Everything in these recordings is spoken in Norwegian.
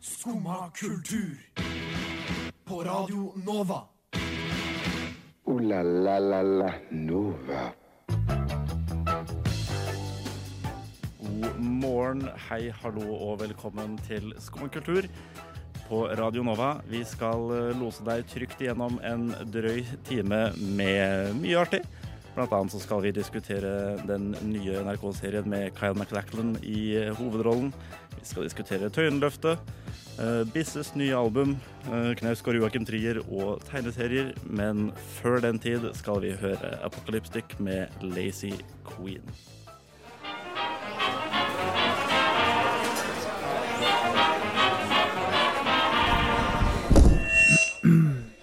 Skumma kultur. På Radio Nova. O-la-la-la-la Nova. God morgen, hei, hallo og velkommen til Skumma kultur på Radio Nova. Vi skal eh, lose deg trygt igjennom en drøy time med mye artig. Blant annet så skal vi diskutere den nye NRK-serien med Kyle MacLachlan i eh, hovedrollen. Vi skal diskutere Tøyenløftet, uh, Bisses nye album, uh, Knausgård Joakim Trier og tegneserier. Men før den tid skal vi høre Apokalypstikk med Lazy Queen.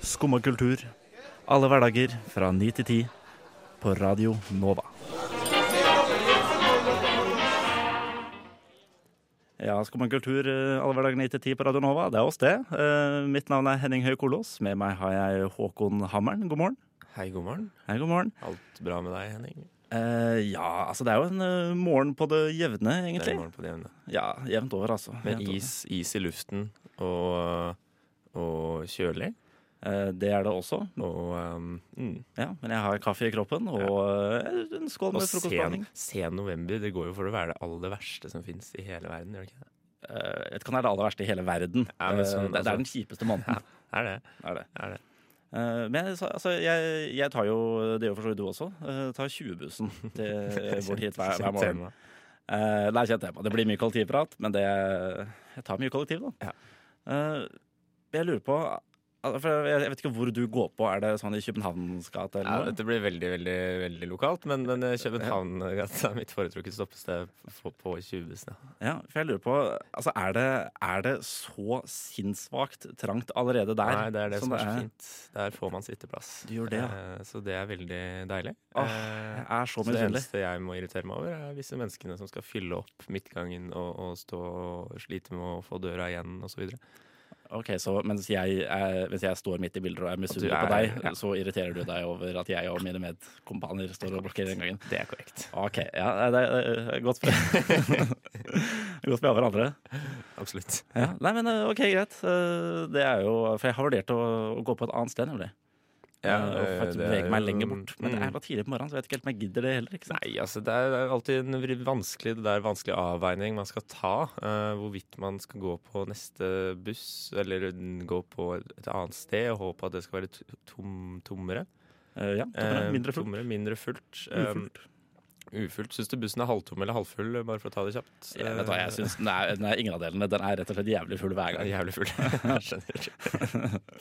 Skumma kultur. Alle hverdager fra 9 til 10 på Radio Nova. Ja, Skummakultur eh, alle hverdagene 9 til 10 på Radio Nova. Det er oss, det. Eh, Mitt navn er Henning Høie Kolås. Med meg har jeg Håkon Hammeren. God morgen. Hei, god morgen. Hei, god morgen. Alt bra med deg, Henning? Uh, ja, altså det er jo en uh, morgen på det jevne, egentlig. Det er en morgen på det jevne. Ja, jevnt over, altså. Med is, is i luften og, og kjølig. Eh, det er det også. Og, um, mm. Ja, men jeg har kaffe i kroppen og ja. en skål med sen, frokostblanding. sen november. Det går jo for å være det aller verste som fins i hele verden, gjør det ikke det? Uh, Jeg kan være det er aller verste i hele verden. Ja, Eh, sånn, det, det er altså. den kjipeste måneden. Er det? Er det. Er det? Uh, men jeg, altså, jeg, jeg tar jo, det gjør for så vidt du også, Uh, tar 20-bussen til bort hit hver, hver morgen. Eh, det er kjent tema. Det blir mye kollektivprat, men det, jeg tar mye kollektiv, da. Ja. Eh, jeg lurer på jeg, vet ikke hvor du går på. Er det sånn i Københavns gate Ja, dette blir veldig veldig, veldig lokalt, men, men eh, er mitt foretrukket stoppested på, på 20-bussen. ja. Ja, for jeg lurer på altså, er, det, er det så sinnssvakt trangt allerede der? Nei, det er det som er så fint. Der får man sitteplass. Du gjør det, ja. Eh, Så det er veldig deilig. Åh, Eh, jeg er så Så det eneste jeg må irritere meg over, er disse menneskene som skal fylle opp midtgangen og, og stå og slite med å få døra igjen osv. Ok, så mens jeg, er, mens jeg står midt i bildet og er misunnelig på deg, ja. så irriterer du deg over at jeg og mine medkompaner står og blokkerer den gangen? Det er korrekt. Ok, ja, det er godt Godt med hverandre. Absolutt. Ja. Nei, men eh, ok, greit. Eh, Det er jo For jeg har vurdert å, å gå på et annet sted, nemlig. Ja, Eh, og eh, faktisk bevege meg lenger bort. Men det mm. er bare tidlig på morgenen, så jeg vet ikke helt om jeg gidder det heller. ikke sant? Nei, altså det er, alltid en vanskelig, det der vanskelig avveining man skal ta. Uh, hvorvidt man skal gå på neste buss, eller gå på et, et annet sted og håpe at det skal være tom, tommere. Uh, ja, tommere, mindre fullt. Tommere, mindre fullt. Ufullt. Ufullt. Syns du bussen er halvtom eller halvfull, bare for å ta det kjapt? Jeg vet hva, jeg synes den er, den er ingen av delene. Den er rett og slett jævlig full hver gang. jævlig full. Skjønner.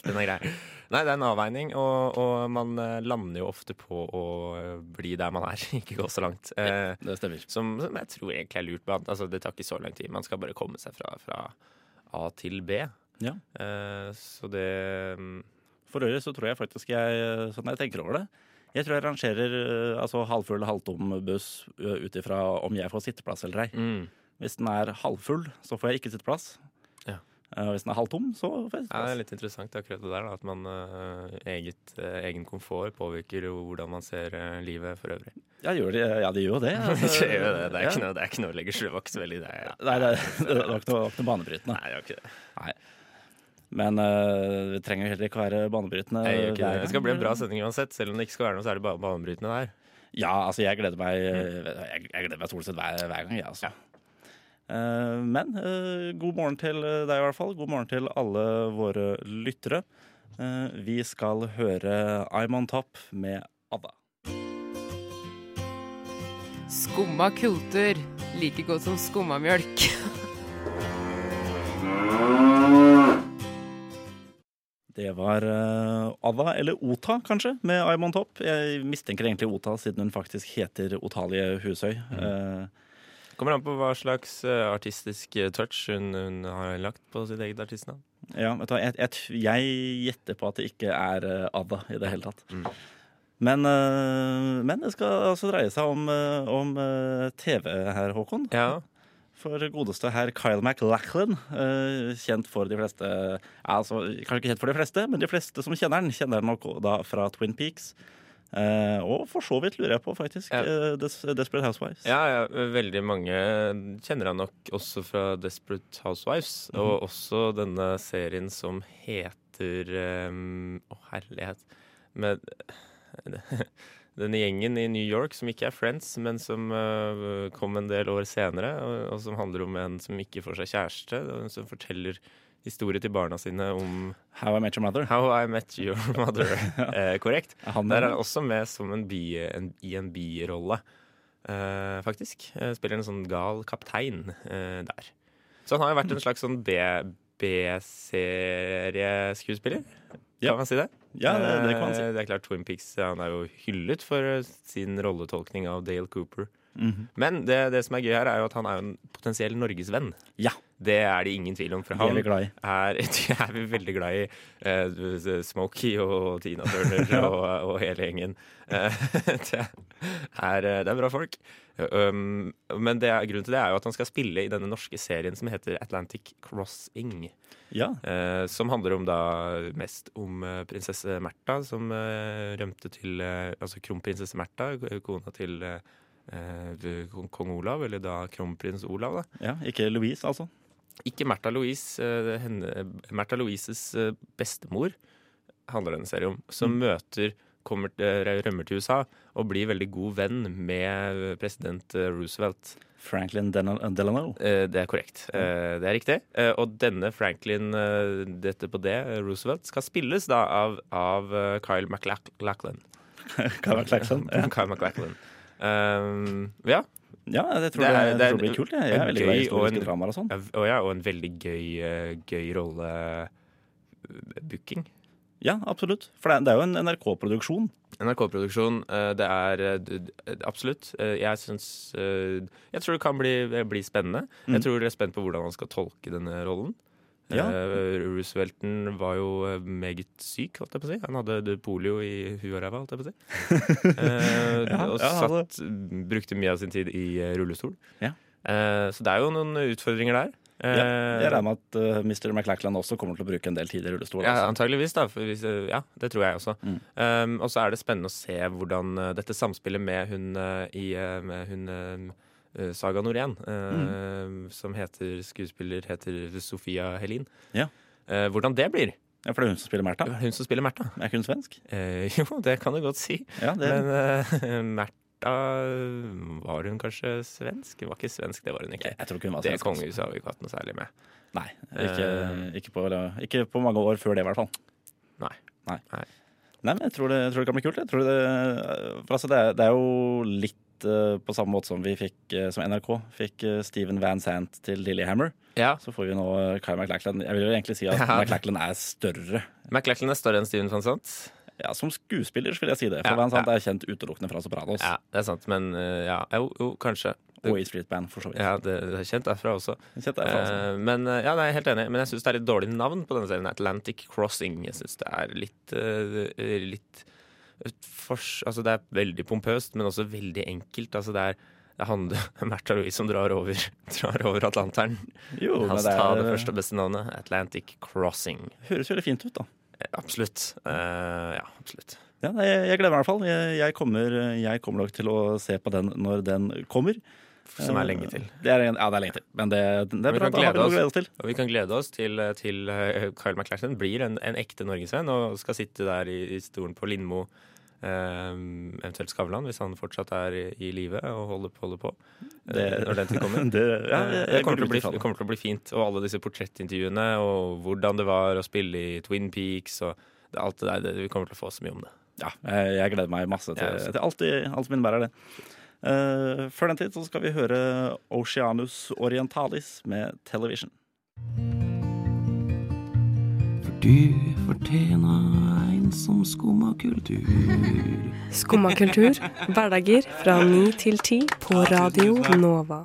Den er grei. Nei, det er en avveining, og, og man eh, lander jo ofte på å eh, bli der man er, ikke gå så langt. Ja, Det stemmer. som, som jeg tror egentlig er lurt. blant- Altså, det tar ikke så lang tid. Man skal bare komme seg fra, fra A til B. Ja. Eh, så det mm, For øvrig så tror jeg faktisk jeg, sånn jeg tenker over det Jeg tror jeg rangerer eh, altså halvfull, halvtom buss ø, ut ifra om jeg får sitteplass eller ei. mm. Hvis den er halvfull, så får jeg ikke sitteplass. Ja. Eh, Hvis den er halvtom, så får jeg Ja, det er litt interessant akkurat det der, da, at man eh, eget, eh, egen komfort påvirker jo hvordan man ser eh, livet for øvrig. Ja, gjør det, ja, de gjør det. altså. det, det. Det, er Ja. ikke noe, det er ikke noe å legge i det. Nei, det, det var ikke noe, var banebrytende. Nei, det er ikke det. Men uh, det trenger jo heller ikke være banebrytende. Jeg okay. hver det. Det skal bli en bra sending uansett. Selv om det ikke skal være noe særlig banebrytende der. Ja, altså jeg gleder meg Mm. Jeg, jeg gleder meg stort sett hver, hver gang, jeg, altså. Eh, men uh, god morgen til deg i hvert fall. God morgen til alle våre lyttere. Uh, vi skal høre I'm on top med ABBA. Skumma kultur. Like godt som skummamjølk. Det var uh, Ada, eller Ota kanskje, med I'm on top. Jeg mistenker egentlig Ota, siden hun faktisk heter Otalie Husøy. Eh, Kommer an på hva slags uh, artistisk eh, touch hun, hun har lagt på sitt eget artistnavn. ja, vet du hva, jeg, jeg, jeg gjetter på at det ikke er eh, Ava i det hele tatt. Mm. Men, eh, men det skal altså dreie seg om, eh, om eh, TV her, Håkon. Ja, For godeste herr Kyle McLachlan, eh, kjent for de fleste altså, Kanskje ikke kjent for de fleste, men de fleste som kjenner han, kjenner han nok da fra Twin Peaks. Eh, og for så vidt lurer jeg på, faktisk, Ja. eh, Des Desperate Housewives. Ja, ja, veldig mange kjenner han nok også fra Desperate Housewives. Og også denne serien som heter Å, herlighet. Med denne gjengen i New York som ikke er Friends, men som uh, kom en del år senere, og, og som handler om en som ikke får seg kjæreste, og som forteller historier til barna sine om How I Met Your Mother. How I Met Your Mother. eh, korrekt. Han Der er han også med som en bi, en, i en birolle, eh, faktisk. Eh, spiller en sånn gal kaptein eh, der. Så han har jo vært en slags sånn B-serieskuespiller. Ja. Kan man si det? Ja, det, det kan man si. Eh, Det er klart Twin Peaks Han er jo hyllet for eh, sin rolletolkning av Dale Cooper. Mhm. Men det, det som er gøy her, er jo at han er jo en potensiell norgesvenn. Ja, Det er det ingen tvil om. For det er han vi glad i. er, de er vi veldig glad i. Uh, Smokey og Tina Turner og, og hele gjengen. Uh, det, er, det er bra folk. Um, men det grunnen til det er jo at han skal spille i denne norske serien som heter Atlantic Crossing. Ja. Uh, som handler om da mest om eh, prinsesse Märtha som eh, rømte til eh, Altså kronprinsesse Märtha, kona til eh, eh, kong Olav, eller da kronprins Olav. da ja. Ikke Louise, altså. Ikke Märtha Louise. eh, henne- Märtha Louises eh, bestemor handler denne serien om. Som møter kommer, rømmer til USA og blir veldig god venn med president eh, Roosevelt. Franklin Delano. Eh, Det er korrekt. Eh, Det er riktig. Eh, Og denne Franklin eh, dette på det, eh, Roosevelt, skal spilles da av, av eh, Kyle MacLachlan. Kyle MacLachlan. Ja. Kyle McLachlan. Um, ja. Ja, jeg tror Det er- det tror det blir kult. Jeg, jeg er veldig glad i historiske dramaer og sånn. Og, ja, og en veldig gøy, eh, gøy rolle booking. Ja, absolutt. For det er, jo en NRK-produksjon. NRK-produksjon, eh, det er eh, absolutt. Eh, Jeg syns eh, Jeg tror det kan bli, bli spennende. Mm. Jeg tror dere er spent på hvordan han skal tolke denne rollen. Ja. Eh, Roosevelten var jo eh, meget syk, holdt jeg på å si. Han hadde polio i huet og ræva, holdt jeg på å si. Eh, Ja, og satt, brukte mye av sin tid i rullestol. Ja. Eh, så det er jo noen utfordringer der. Ja, Eh, jeg regner med at uh, Mr. McLachlan også kommer til å bruke en del tid i rullestol. ja, altså. antageligvis, da. For hvis, ja, det tror jeg også. Mm. Um, og så er det spennende å se hvordan uh, dette samspillet med hun uh, i uh, med hun Saga Norén, Mm. som heter skuespiller heter Sofia Helin. Ja. Uh, hvordan det blir. Ja, for det er hun som spiller Märtha. Hun som spiller Märtha. Er ikke hun svensk? Eh, jo, det kan du godt si. Ja, det Men uh, Märtha Var hun kanskje svensk? Hun var ikke svensk, det var hun ikke. Jeg tror ikke hun var svensk. Det kongehuset har vi ikke hatt noe særlig med. Nei, ikke, Eh. ikke, på, ikke på mange år før det, i hvert fall. Nei. Nei. Nei. Nei, men jeg tror, det, jeg tror det kan bli kult. Det, for altså, det, er, det er jo litt eh, på samme måte som vi fikk, eh, som NRK fikk eh, Steven Van Sant til Lillehammer. Ja. Så får vi nå Kai McLachlan. Jeg vil jo egentlig si at Ja. McLachlan er større. McLachlan er større enn Steven van Sant. Ja, Som skuespiller vil jeg si det. For Ja, Van Sant ja. er kjent utelukkende fra Sopranos. Ja, det er sant, men ja, jo, jo, kanskje. Og i Street Band, for så vidt. Ja, det, det er kjent derfra også. Kjent derfra, også. Eh, men ja, nei, jeg er helt enig. Men jeg syns det er litt dårlig navn på denne serien. Atlantic Crossing. Jeg syns det er litt uh, litt fors, Altså, det er veldig pompøst, men også veldig enkelt. Altså, det er det handler om Märtha Louise som drar over, drar over Atlanteren. Jo, Han men det, tar det er, første og beste navnet. Atlantic Crossing. høres veldig fint ut, da. Eh, Absolutt. Uh, ja, absolutt. Ja, jeg, jeg gleder meg i hvert fall. Jeg, jeg, kommer, jeg kommer nok til å se på den når den kommer. Som er lenge til. Det er, ja, det er lenge til. Men det, det er bra. kan Da har vi noe å glede oss til. Og vi kan glede oss til, til eh, Kyle McClatchen blir en, en ekte norgesvenn og skal sitte der i, i stolen på Lindmo, eh, eventuelt Skavlan, hvis han fortsatt er i, i live og holder på. Holder på eh, Det- når den tid kommer. Det, ja, Eh, jeg, det, jeg kommer til å bli, kommer til å bli fint. Og alle disse portrettintervjuene og hvordan det var å spille i Twin Peaks og det, alt det der. Det, vi kommer til å få så mye om det. Ja, jeg, gleder meg masse til, til alt, alt min bærer det. Eh, før den tid så skal vi høre Oceanus Orientalis med Television. For du fortjener en som skumma kultur. Skumma kultur, hverdager fra ni til ti på Radio Nova.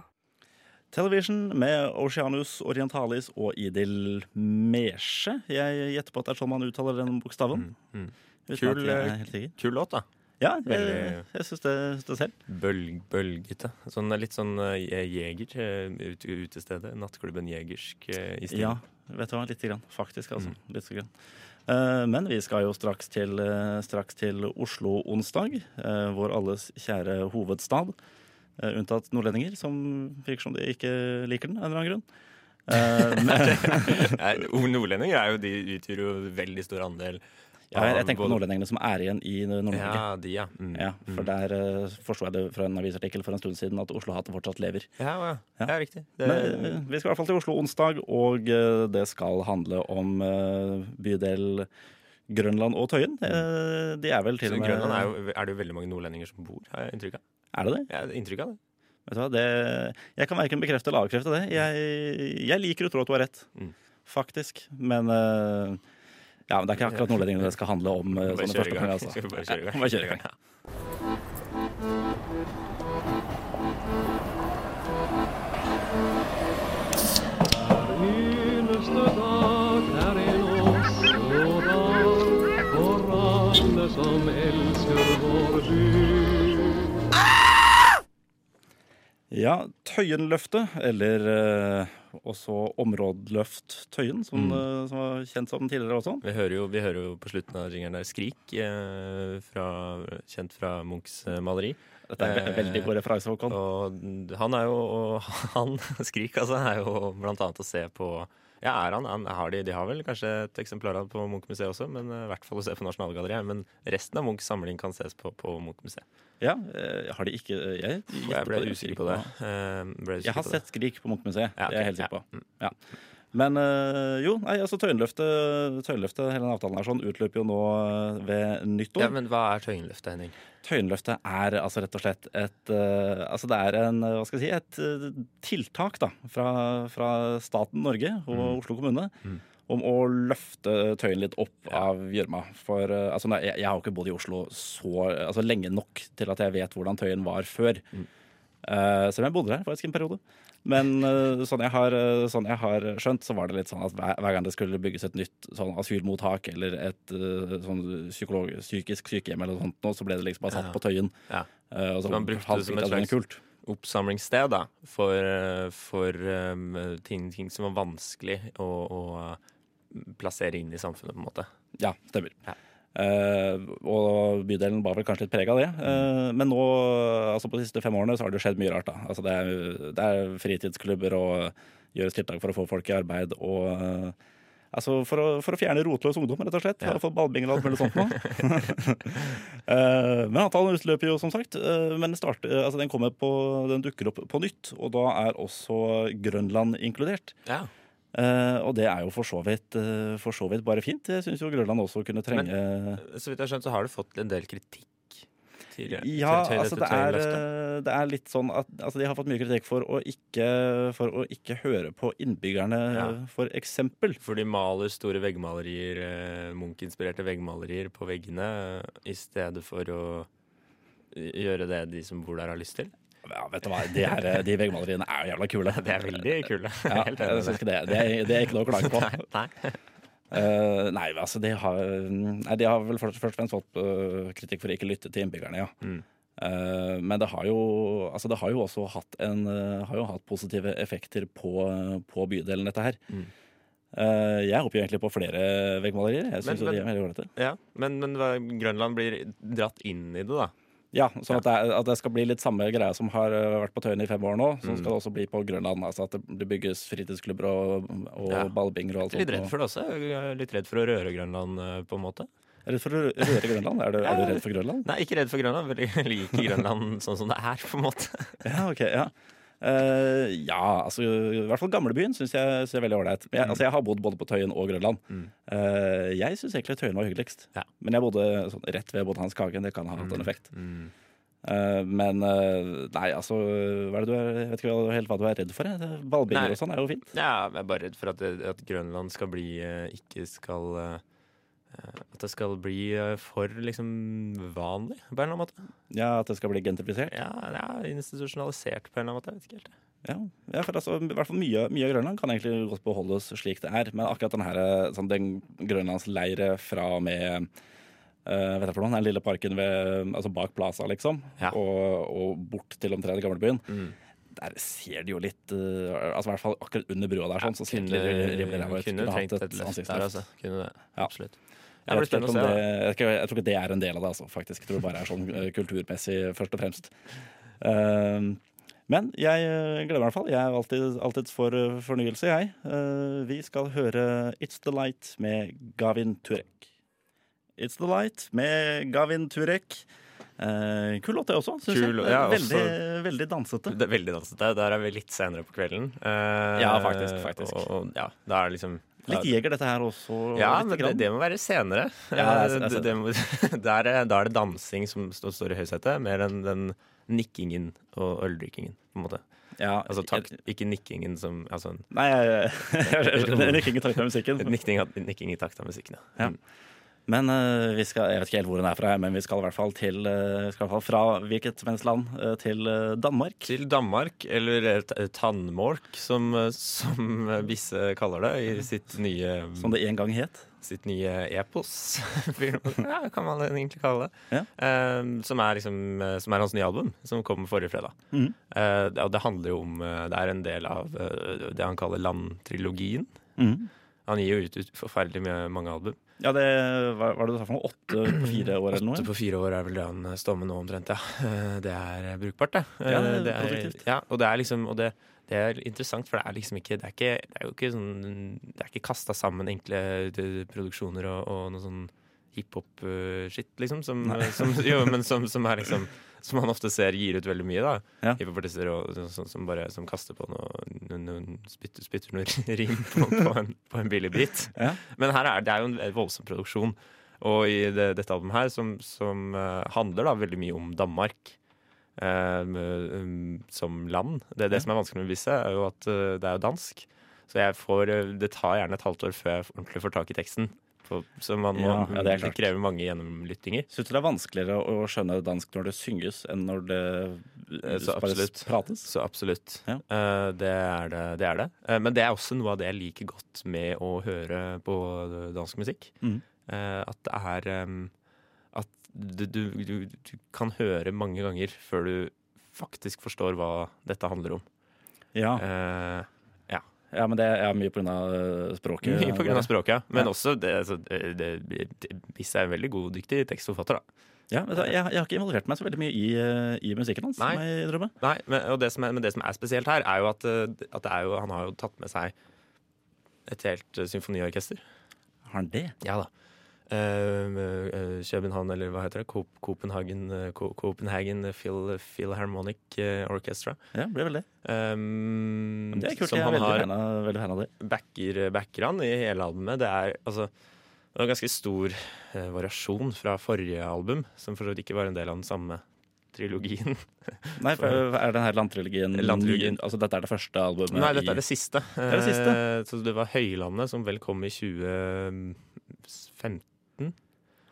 Television med Oceanus Orientalis og Idil Mesje. Jeg gjetter på at det er sånn man uttaler den bokstaven. Mm. mm. Kul. Kul låt, da. Ja, jeg, Veldig- jeg syns det, det selv. Bølg, bølgete. Sånn, litt sånn eh, jeger. eh, Ut, utestedet. Nattklubben Jegersk i i Ja, vet du hva, lite grann. Faktisk, altså. Mm. Litt grann. Eh, men vi skal jo straks til, eh, straks til Oslo onsdag, eh, vår alles kjære hovedstad. Eh, unntatt nordlendinger, som virker som de ikke liker den av en eller annen grunn. Eh, men, Nordlendinger er jo, de utgjør jo veldig stor andel. Ja, jeg, tenker på nordlendingene som er igjen i Nord-Norge. Ja. Ja, de, ja. Mm. for mm. der uh, forsto jeg det fra en avisartikkel for en stund siden at Oslo-hatet fortsatt lever. Ja, ja. Ja. ja, riktig. Det, Men eh, vi skal i hvert fall til Oslo onsdag, og uh, det skal handle om uh, bydel Grønland og Tøyen. Uh, de er vel til og med Grønland er, jo, er det jo veldig mange nordlendinger som bor, har jeg inntrykk av. Er det det? Ja, inntrykk av det. Vet du hva, det, jeg kan verken bekrefte eller avkrefte det. Jeg, jeg liker å tro at du har rett, Mm. faktisk. Men eh, ja, men det er ikke akkurat nordlendingene det skal handle om. eh, Bare sånn kjøre i gang. altså. Bare kjøre i gang? Ja, bare kjøre i gang. Ja, Tøyenløftet, eller eh, også Områdeløft Tøyen, som, Mm. eh, som var kjent som tidligere også. Vi hører, jo, vi hører jo på slutten av ringeren der 'Skrik', eh, fra, kjent fra Munchs eh, maleri. Dette er ve- Eh, veldig god referanse, Håkon. Og han er jo og Han, Skrik, altså, er jo blant annet å se på Ja, er han? han har de, de har vel kanskje et eksemplar av på Munch-museet også, men eh, i hvert fall å se på Nasjonalgalleriet. Men resten av Munchs samling kan ses på på Munch-museet. Ja, eh, har de ikke eh, Jeg, Jeg ble usikker på det. Usikker Jeg har på det. sett Skrik på Munch-museet. Ja, Det er jeg helt sikker på. Mm. Ja. Men eh, jo, nei, altså Tøyenløftet, Tøyenløftet, hele den avtalen her sånn, utløper jo nå eh, ved nyttår. Ja, men hva er Tøyenløftet, Henning? Tøyenløftet er altså rett og slett et uh, Altså det er en, hva skal jeg si, et uh, tiltak da, fra, fra staten Norge og Mm. Oslo kommune Mm. om å løfte Tøyen litt opp Ja. av gjørma. For uh, altså, nei, jeg, jeg har jo ikke bodd i Oslo så altså, lenge nok til at jeg vet hvordan Tøyen var før. Mm. Eh, selv om jeg bodde der faktisk en periode. Men eh, sånn, jeg har, eh, sånn jeg har skjønt, så var det litt sånn at hver, hver gang det skulle bygges et nytt sånn asylmottak eller et sånn psykisk sykehjem eller sånt, så ble det liksom bare satt på Tøyen. Ja. Og så Så man brukte det som et slags- kult. Oppsamlingssted da, for, for um, ting, ting som var vanskelig å, å plassere inn i samfunnet, på en måte. Ja, stemmer. Ja. Eh, og bydelen var vel kanskje litt preg av det. Eh, men nå, altså på de siste fem årene, så har det jo skjedd mye rart. da. Altså det, er, det er fritidsklubber og gjøres tiltak for å få folk i arbeid. og... eh, Altså for å, for å fjerne rotløs ungdom, rett og slett. Ja. Fått ballbinger og alt mulig sånt. Eh, men avtalen utløper jo, som sagt. Uh, men starter, altså den, på, den dukker opp på nytt, og da er også Grønland inkludert. Ja. Eh, og det er jo for så vidt, eh, for så vidt bare fint. Jeg syns jo Grønland også kunne trenge Men, Så vidt jeg har skjønt, så har du fått en del kritikk. Ja, Til- altså det er, eh, det er litt sånn at altså De har fått mye kritikk for å ikke, for å ikke høre på innbyggerne, Ja. for eksempel. For de maler store veggmalerier, Munch-inspirerte veggmalerier på veggene, i stedet for å gjøre det de som bor der, har lyst til. Ja, vet du hva, de, her, de veggmaleriene er jo jævla kule. Det er veldig kule. Ja, Helt jeg synes det. Det er, det er ikke noe å klage på. Nei, nei. Uh, nei, altså de har, nei, de har vel først, først og fremst fått uh, kritikk for å ikke lytte til innbyggerne, ja. Mm. Uh, men det har, jo, altså det har jo også hatt, en, eh, har jo hatt positive effekter på, på bydelen, dette her. Mm. Eh, jeg håper jo egentlig på flere veggmalerier. Jeg Men- synes de er veldig ålreite. Ja, men, men Grønland blir dratt inn i det, da. Ja, sånn at det, at det skal bli litt samme greia som har eh, vært på Tøyen i fem år nå. Sånn Mm. skal det også bli på Grønland. Altså at det bygges fritidsklubber og, og Ja. ballbinger og alt Litt sånt. redd for det også. Jeg er Litt redd for å røre Grønland, eh, på en måte. Er du redd for å røre Grønland? Er du, er du redd for Grønland? Nei, ikke redd for Grønland. Veldig liker Grønland sånn som det er, på en måte. Ja, ok, ja. Eh, ja, altså i hvert fall gamlebyen syns jeg, synes jeg er veldig ålreit. Men Jeg, altså, jeg har bodd både på Tøyen og Grønland. Mm. Uh, jeg syns egentlig Tøyen var hyggeligst. Ja. Men jeg bodde sånn, rett ved Botanisk hage. Det kan ha hatt en effekt. Mm. Uh, men nei, altså hva er det du er, Jeg vet ikke helt hva du er redd for. jeg. Ballbinger og sånn er jo fint. Ja, jeg er bare redd for at, at Grønland skal bli Ikke skal At det skal bli eh, for liksom vanlig, på en eller annen måte. Ja, At det skal bli gentrifisert. Ja, ja institusjonalisert på en eller annen måte. Jeg vet ikke helt. Ja, ja for altså, i hvert fall mye, mye av Grønland kan egentlig godt beholdes slik det er. Men akkurat denne, her, sånn, den grønlandsleire fra og med uh, vet jeg for noe, den lille parken ved, altså bak Plaza, liksom, Ja. og, og bort til omtrent gamlebyen. Mm. Der ser de jo litt uh, Altså i hvert fall akkurat under brua der, sånn, så Kunne, rimelig ræva ut. kunne trengt et løft der, altså. Kunne det. Ja. Absolutt. Jeg, Det vet ikke om det, jeg, tror ikke, jeg tror ikke det er en del av det, altså, faktisk. Jeg tror det bare er sånn eh, kulturmessig, først og fremst. Eh, men jeg eh, gleder meg i hvert fall. Jeg er alltid, alltid for eh, fornyelse, jeg. Eh, vi skal høre It's The Light med Gavin Turek. It's The Light med Gavin Turek. Eh, kul låt, det også, syns jeg. Ja, veldig, også- veldig dansete. Er veldig dansete. Der er vi litt senere på kvelden. Eh, Ja, faktisk, faktisk. Og, og, ja, da er det liksom Litt jeger, dette her også. Ja, men det, det må være senere. Ja, jeg- jeg Eh, det, det må, der, er- da er det dansing som står, i høysetet, mer enn den nikkingen og øldrikkingen, på en måte. ja, Altså takt, ikke nikkingen som Altså Nei, jeg, jeg, jeg, jeg takt av musikken. nikking, nikking i takt av musikken, ja. Ja. Men uh, vi skal, jeg vet ikke helt hvor den er fra, men vi skal i hvert fall til uh, skal i hvert fall fra hvilket som helst land uh, til Danmark. Til Danmark, eller tannmork, som, som Bisse kaller det i sitt nye Som det en gang het. sitt nye epos, ja, kan man egentlig kalle det. Ja. Som, er liksom, som er hans nye album, som kom forrige fredag. Mm. Det- det handler jo om Det er en del av det han kaller landtrilogien. Mm. Han gir jo ut, ut forferdelig mye, mange album. Ja, det hva var det du sa for noe? Åtte på fire år eller noe? Åtte på fire år er vel det han står med nå, omtrent. ja. Eh, Det er eh, brukbart, det. Eh, Ja, det er det er, produktivt. ja, og det er liksom og det, det er interessant, for det er liksom ikke Det er, ikke, det er jo ikke sånn Det er ikke kasta sammen enkle eh, produksjoner og, og noe sånn hiphop-shit, liksom. Som, som, jo, men som, som er liksom Som man ofte ser gir ut veldig mye, da. Ja. Hiphopartister sånn som, som bare som kaster på noe, noe, noe spytter, spytter noe rim på, på, en, på en billig bit. Ja. Men her er det er jo en voldsom produksjon. Og i det, dette albumet her, som, som uh, handler da veldig mye om Danmark Um, um, som land Det, det som er vanskelig med Visse, er jo at uh, det er jo dansk. Så jeg får, det tar gjerne et halvt år før jeg ordentlig får tak i teksten. For, så man må, Ja, det er krever mange gjennomlyttinger. Syns du det er vanskeligere å skjønne dansk når det synges, enn når det Eh, så absolutt. prates? Så absolutt. Ja. Uh, det, er det, det er det. Uh, men det er også noe av det jeg liker godt med å høre på dansk musikk. Mm. Uh, at det er um, At du, du, du, du kan høre mange ganger før du faktisk forstår hva dette handler om. Ja. Ja, men det er mye av eh, språket. mye på grunn av språket, ja. Men Ja. også det, altså, det, det Bisse er en veldig god, dyktig tekstforfatter, da. Ja, men jeg, jeg har ikke involvert meg så veldig mye i, eh, i musikken hans. Nei. jeg. Nei, men, det som er, men det som er spesielt her, er jo at, eh, at det er jo, han har jo tatt med seg et helt symfoniorkester. Har han det? Ja da. Eh, eh, København, eller hva heter det? Cop Copenhagen, eh, Copenhagen Phil Philharmonic Orchestra. Ja, blir vel det. Um, det er kult. som Jeg er veldig har fan, av, veldig fan av det. backer, backer han i hele albumet. Det er altså det var en ganske stor eh, variasjon fra forrige album, som for så vidt ikke var en del av den samme trilogien. Nei, for Er det denne landtrilogien Landtrilogien. Altså, dette er det første albumet Nei, dette er det siste. er det siste? Eh, Så det var Høylandet, som vel kom i 2015.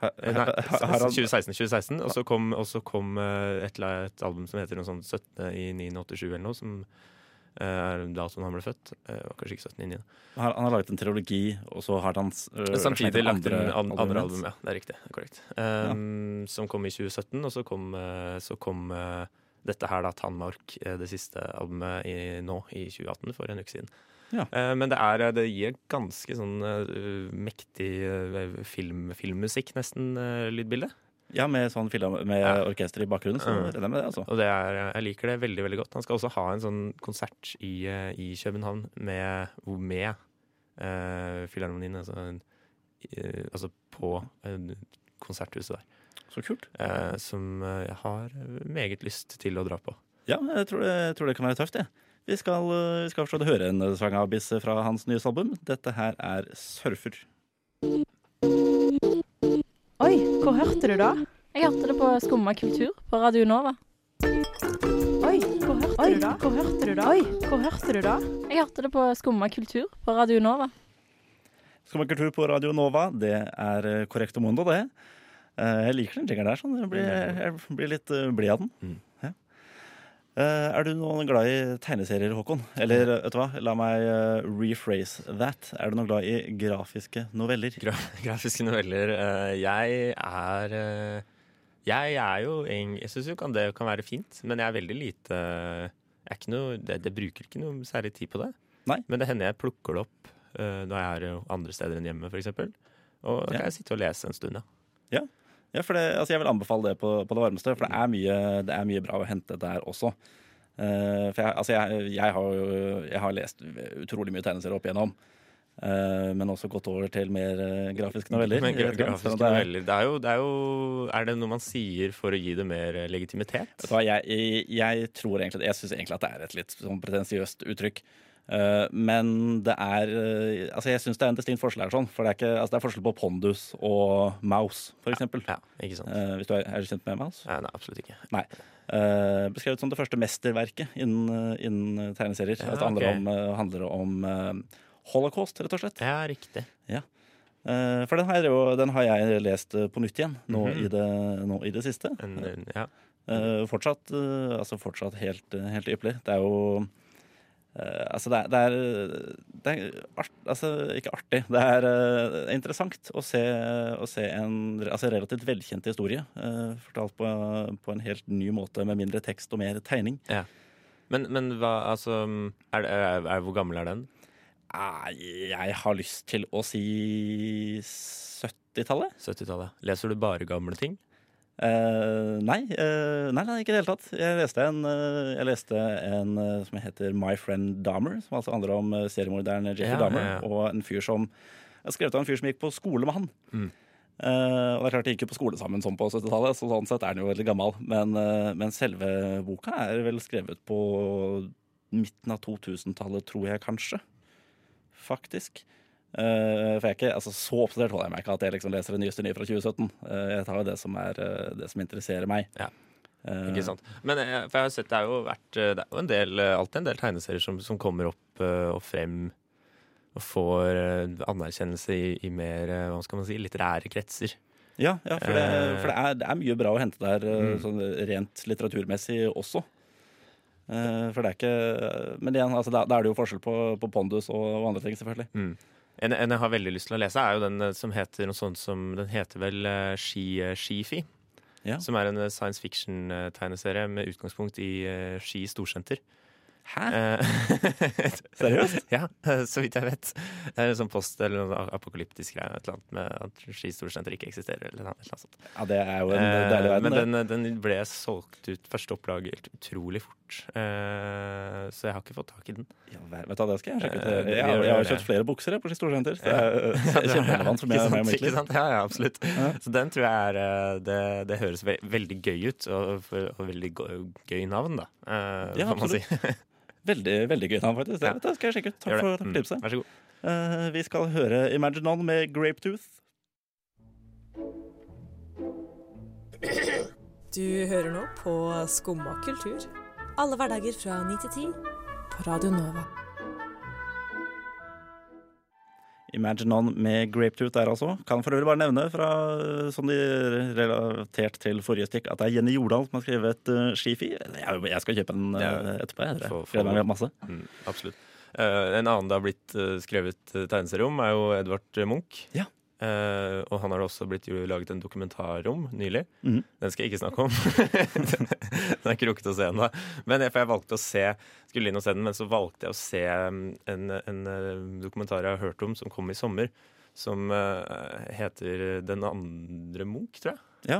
Ha- Eh, ha- Nei, ha- har han- 2016, 2016. Og så kom, og så kom eh, et, et album som heter noe sånt 17. i 987 eller noe, som eh, er datoen han ble født. Det var kanskje ikke 17. i 9. Han, har laget en trilogi, og så har han øh, Samtidig lagt andre, an, andre album, ja. Det er riktig. Det er korrekt. Um, Som kom i 2017, og så kom, eh, så kom uh, dette her, da, Tannmark, eh, det siste albumet i, nå i 2018, for en uke siden. Ja. Eh, men det, er, det gir ganske sånn uh, mektig eh, film, filmmusikk, nesten, uh, lydbilde. Ja, med sånn film med Ja. orkester i bakgrunnen. Så Mm. regner med det, altså. Og det er, jeg liker det veldig veldig godt. Han skal også ha en sånn konsert i, i København med, med uh, Filharmonien, altså, altså på konserthuset der. Så kult. som jeg har meget lyst til å dra på. Ja, jeg tror det, jeg tror det kan være tøft, jeg. Vi skal, øh, vi skal forstå høre en sang av Bisse fra hans nye album. Dette her er 'Surfer'. Oi, hvor hørte du da? Jeg hørte det på Skumma kultur på Radio Nova. Oi, hvor hørte du da? Hvor hørte du da? Oi, hvor hørte du da? Jeg hørte det på Skumma kultur på Radio Nova. Skummakultur på Radio Nova, det er korrekt om mundo, det. Eh, Jeg liker den jingeren der. sånn. Jeg blir, jeg blir litt blid av den. Mm. Ja. Eh, er du noen glad i tegneserier, Håkon? Eller vet du hva, la meg eh, rephrase that. Er du noe glad i grafiske noveller? Gra grafiske noveller. eh, jeg er Jeg er jo en Jeg syns jo kan det kan være fint, men jeg er veldig lite Jeg er ikke noe det, det bruker ikke noe særlig tid på det. Nei. Men det hender jeg plukker det opp når jeg er andre steder enn hjemme, f.eks. Og da Ja. kan jeg sitte og lese en stund, ja. Ja, for det, altså jeg vil anbefale det på, på det varmeste, for det er mye, det er mye bra å hente der også. Uh, for jeg, altså jeg, jeg, har jo jeg har lest utrolig mye tegneserier opp igjennom. Uh, men også gått over til mer uh, grafiske noveller. Men gra grafiske det er- noveller det er, jo, det er jo Er det noe man sier for å gi det mer legitimitet? Jeg, jeg, jeg tror egentlig Jeg syns egentlig at det er et litt sånn pretensiøst uttrykk. Eh, men det er eh, Altså, jeg syns det er en distinkt forskjell her, sånn. For det er, ikke, altså det er forskjell på pondus og mouse, for eksempel. Ja, ikke sant? Eh, hvis du er, er du kjent med mouse? Ja, nei, absolutt ikke. Nei. Beskrevet som det første mesterverket innen, innen tegneserier. Ja, Altså, det handler ok. om, handler om holocaust, rett og slett. Ja, riktig. Eh, for den har, jeg den har jeg lest på nytt igjen nå, Mhm. i, det, nå i det siste. En, ja. Fortsatt, altså fortsatt helt, helt ypperlig. Det er jo eh, Altså, det er, det er, det er art, altså, ikke artig. Det er uh, interessant å se, å se en altså, relativt velkjent historie uh, fortalt på, på en helt ny måte, med mindre tekst og mer tegning. Men, men hva, altså er, er, Hvor gammel er den? Nei, jeg har lyst til å si 70-tallet. 70-tallet. Leser du bare gamle ting? Eh, nei, uh, nei, nei, ikke i det hele tatt. Jeg leste en, uh, jeg leste en som heter My Friend Dahmer, som altså handler om uh, seriemorderen Jeffrey Ja, Dahmer. ja, ja. Og en fyr som jeg skrev skrevet av en fyr som gikk på skole med han. Mm. Og det er klart De gikk jo på skole sammen sånn på 70-tallet, så sånn sett er den jo veldig gammel. Men, men selve boka er vel skrevet på midten av 2000-tallet, tror jeg kanskje. Faktisk. Eh, for jeg er ikke, altså Så oppdatert holder jeg meg ikke at jeg liksom leser det nyeste nye fra 2017. Uh, jeg tar jo det som, er, eh, det som interesserer meg. Ja. Uh, Ikke sant? Men eh, for jeg har sett det er jo vært eh, Det er jo en del, eh, alltid en del tegneserier som, som kommer opp eh, og frem og får eh, anerkjennelse i, i mer eh, hva skal man si, litterære kretser. Ja, ja for, det, Eh. for det, er, det er mye bra å hente der, eh, Mm. sånn rent litteraturmessig også. Eh, for det er ikke Men igjen, altså, da, da er det jo forskjell på, på pondus og, og andre ting, selvfølgelig. Mm. En, en jeg har veldig lyst til å lese, er jo den eh, som heter noe sånt som Den heter vel uh, Ski, eh, Skifi. Ja. Som er en eh, science fiction-tegneserie med utgangspunkt i eh, Ski storsenter. Hæ? Eh, Seriøst? ja, eh, så vidt jeg vet. Det er en sånn post eller noe apokalyptisk greie. Et eller annet med at Ski storsenter ikke eksisterer. Eller noe, eller sånt. Ja, det er jo en Eh, deilig verden. Men den, den ble solgt ut første opplag helt utrolig fort. Eh, så jeg har ikke fått tak i den. Ja, vet du hva, det skal jeg sjekke ut. Eh, Jeg, gjør jeg har kjøpt flere bukser jeg, på Ski Storsenter. så Det er eh, kjemperelevant for meg, og sant, mitt liv. Ja, ja, absolutt. Så den tror jeg er eh, Det, det høres veldig gøy ut, og, og veldig gøy navn, da. eh, Ja, kan man si. Veldig, veldig gøy navn, faktisk. Det, Ja. det skal jeg sjekke ut. Takk for, takk for Mm, tipset. Vær så god. Eh, vi skal høre Imagine On med Grapetooth. Du hører nå på Skumma kultur. Alle hverdager fra 9 til 10 på Radio Nova. Imagine On med Grapetooth der altså. Kan for øvrig bare nevne, fra, som de relatert til forrige stikk, at det er Jenny Jordal som har skrevet uh, Skifi. Jeg, jeg skal kjøpe den uh, etterpå. Jeg, gleder meg masse. Mm, absolutt. Uh, en annen det har blitt uh, skrevet eh, tegneserie om, er jo Edvard Munch. Ja. Eh, og han har det også blitt jo laget en dokumentar om nylig. Mm. Den skal jeg ikke snakke om. den er ikke rukket å se ennå. Men jeg, for jeg valgte å se skulle inn og se den, men så valgte jeg å se mm, en, en eh, dokumentar jeg har hørt om, som kom i sommer. Som uh, heter Den andre Munch, tror jeg. Ja.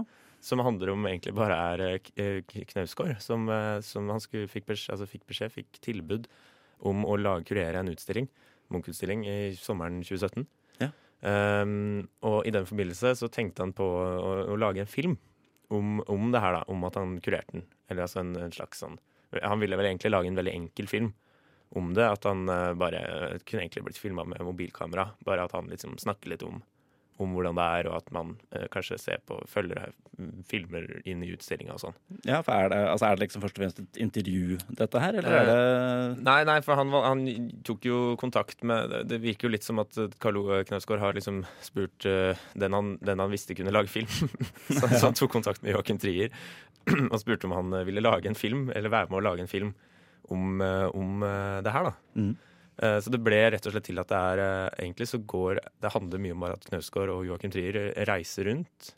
Som handler om egentlig bare er Knausgård, som, som han skulle, fikk, beskjed, altså fikk beskjed, fikk tilbud om å lage, kurere en utstilling, Munch-utstilling, i sommeren 2017. Ja. Um, og i den forbindelse så tenkte han på å, å lage en film om, om det her, da. Om at han kurerte den. Eller altså en, en slags sånn Han ville vel egentlig lage en veldig enkel film om det. At han uh, bare kunne egentlig blitt filma med mobilkamera. Bare at han liksom snakker litt om, om hvordan det er, og at man eh, kanskje ser på, følger mm, filmer inn i utstillinga og sånn. Ja, for er det, altså er det liksom først og fremst et intervju, dette her, eller er det Nei, nei, for han, han tok jo kontakt med Det, virker jo litt som at Karl Ove Knausgård har liksom spurt uh, den, han, den han visste kunne lage film. så, så han tok kontakt med Joachim Trier og spurte om han eh, ville lage en film, eller være med å lage en film om, eh, om uh, det her, da. Mhm. Eh, Så det ble rett og slett til at det er eh, Egentlig så går Det handler mye om at Knausgård og Joachim Trier eh, reiser rundt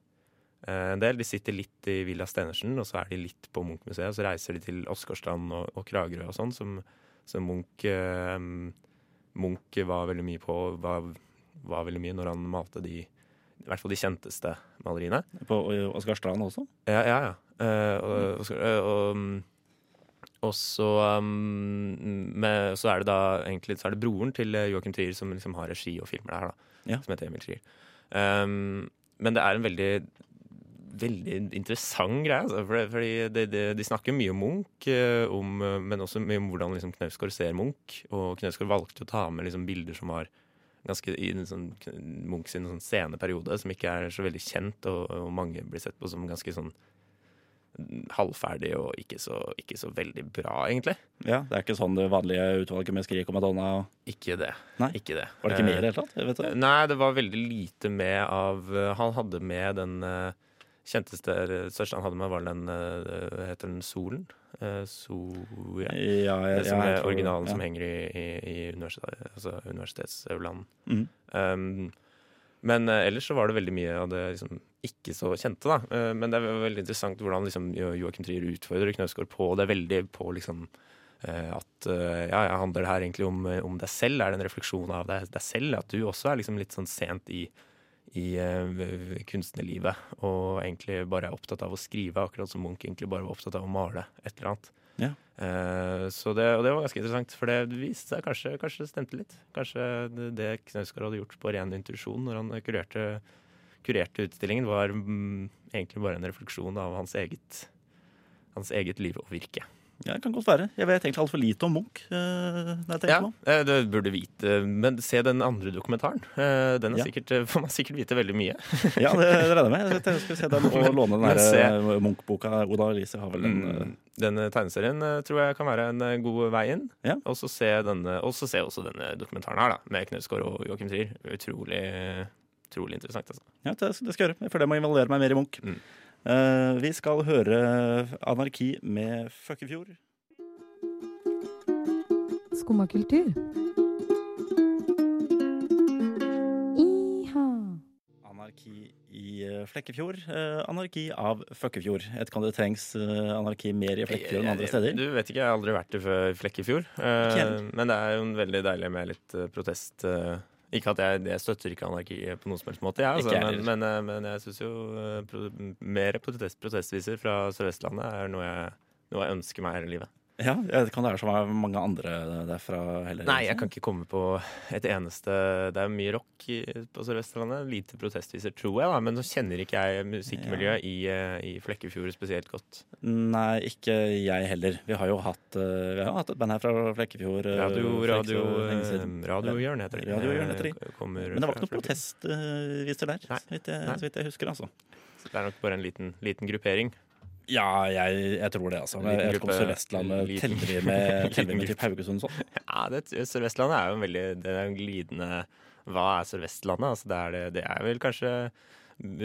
en del. De sitter litt i Villa Stenersen, og så er de litt på Munch-museet. Så reiser de til Åsgårdstrand og, og Kragerø og sånn, som, som Munch eh, Munch var veldig mye på. Var, var veldig mye når han malte de i hvert fall de kjenteste maleriene. På Oskar også? Ja, ja. ja. Eh, og, og, og, mm, og så um, med, Så er det da egentlig så er det broren til eh, Joachim Trier som liksom har regi og filmer det her, da. Ja. Som heter Emil Trier. Um, men det er en veldig veldig interessant greie. Altså, for, fordi det, det, de snakker mye om Munch, eh, om, men også mye om hvordan liksom, Knausgård ser Munch. Og Knausgård valgte å ta med liksom, bilder som var ganske i en sånn, Munch sin sånn sene periode, som ikke er så veldig kjent, og, og mange blir sett på som ganske sånn halvferdig og ikke så, ikke så veldig bra, egentlig. Ja, Det er ikke sånn det vanlige utvalget med Skrik og Madonna Ikke det. Nei. Ikke det. Var det ikke mer i Eh, det hele tatt? Nei, det var veldig lite med av eh, Han hadde med den eh, kjenteste største han hadde med, var den Heter den Solen? Sol... so, ja. Ja, det som er originalen som henger i, i, i universitet, altså universitetsøvland. Mm. Um, men eh, ellers så var det veldig mye av det liksom, ikke så kjente, da. Eh, men det er veldig interessant hvordan liksom, Joakim Trier utfordrer Knausgård på det veldig på liksom eh, at eh, ja, handler det her egentlig om, om deg selv? Er det en refleksjon av deg, deg selv? At du også er liksom litt sånn sent i, i uh, kunstnerlivet og egentlig bare er opptatt av å skrive, akkurat som Munch egentlig bare var opptatt av å male et eller annet. Ja. Uh, så det, og det var ganske interessant, for det viste seg kanskje, kanskje det stemte litt. Kanskje det, det Knausgård hadde gjort på ren intuisjon når han kurerte, kurerte utstillingen, var mm, egentlig bare en refleksjon av hans eget, hans eget liv og virke. Ja, det kan godt være. Jeg vet egentlig altfor lite om Munch. jeg Ja, Du eh, det burde vite, men se den andre dokumentaren. Eh, Den er Ja. sikkert, får man sikkert vite veldig mye. Ja, det det regner jeg med. Jeg Jeg skal se den og låne den der Munch-boka. Oda Elise har vel den Mm, Denne tegneserien tror jeg kan være en god vei inn. Ja. Og så se, denne- se også denne dokumentaren her, da, med Knausgård og Joachim Trier. Utrolig, utrolig interessant, altså. Ja, det, det skal jeg gjøre. Jeg føler jeg må involvere meg mer i Munch. Mm. Uh, vi skal høre Anarki med Føkkefjord. Skumma kultur. Iha. Anarki i eh, Flekkefjord. Eh, anarki av Føkkefjord. Et kan det trengs anarki mer i Flekkefjord enn andre steder. Du vet ikke, jeg har aldri vært i Flekkefjord. Men det er jo en veldig deilig med litt protest. Ikke at jeg, jeg støtter ikke anarki på noen som helst måte, jeg, altså, men, men, eh, men jeg syns jo eh, pro mer protest, protestviser fra Sør-Vestlandet er noe jeg, noe jeg ønsker meg her i livet. Ja, Det kan være så mange andre derfra heller. Nei, jeg kan ikke komme på et eneste Det er mye rock på Sør-Vestlandet. Lite protestviser, tror jeg, da. Men så kjenner ikke jeg musikkmiljøet i, eh, i Flekkefjord spesielt godt. Nei, ikke jeg heller. Vi har jo hatt, eh, har hatt et band her fra Flekkefjord. eh, Radio, radio, Radiohjørnet heter det. Radiohjørnet heter de. Men det var ikke noen protestviser der, Nei. så vidt, jeg, Nei. så vidt jeg husker. altså. Det er nok bare en liten, liten gruppering. Ja, jeg, jeg tror det, altså. Jeg gruppe- Sør-Vestlandet teller vi med, teller med typ Haugesund sånn. Ja, Sør-Vestlandet er jo en veldig Det er en glidende Hva er Sør-Vestlandet? Altså, det, er det, det er vel kanskje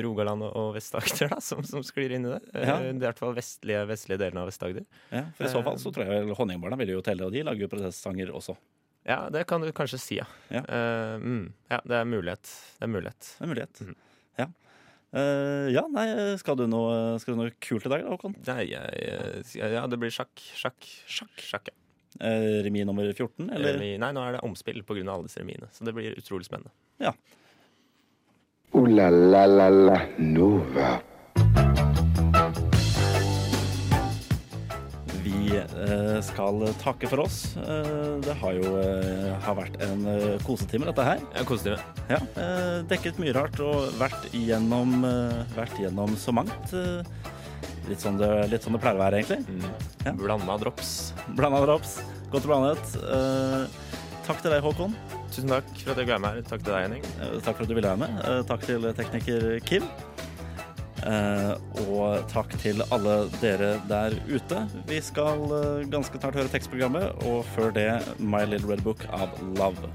Rogaland og- Vest-Agder som, som sklir inn i det. Ja. Eh, Det er i hvert fall vestlige, vestlige delen av Vest-Agder. Ja, for i så fall så tror jeg Honningbarna vil jo telle, og de lager jo protestsanger også. Ja, det kan du kanskje si, ja. Ja. uh, mm, ja, det er mulighet. Det er mulighet. Det er mulighet. Mm. Ja. Eh, ja, nei, skal du noe, skal du noe kult i dag da, Håkon? Nei, jeg, jeg, ja, det blir sjakk. Sjakk. Sjakk, sjakk ja. Uh, remis nummer 14, eller? Remi- Nei, nå er det omspill pga. alle disse remiene. Så det blir utrolig spennende. Ja. Uh, la la la la Nova. Skal takke for oss. Eh, det har jo eh, har vært en eh, kosetime, dette her. Ja, Kosetime. Ja, eh, dekket mye rart og vært igjennom, eh, vært gjennom så mangt. Eh, litt, sånn det, litt sånn det pleier å være, egentlig. Mm. Ja. Blanda drops. Blanda drops. Godt blandet. Eh, takk til deg, Håkon. Tusen takk for at jeg ble med her. Takk til deg, Henning. Eh, Takk for at du ville være med. Eh, Takk til tekniker Kim. Eh, og takk til alle dere der ute. Vi skal eh, ganske snart høre tekstprogrammet, og før det My Little Red Book av Love.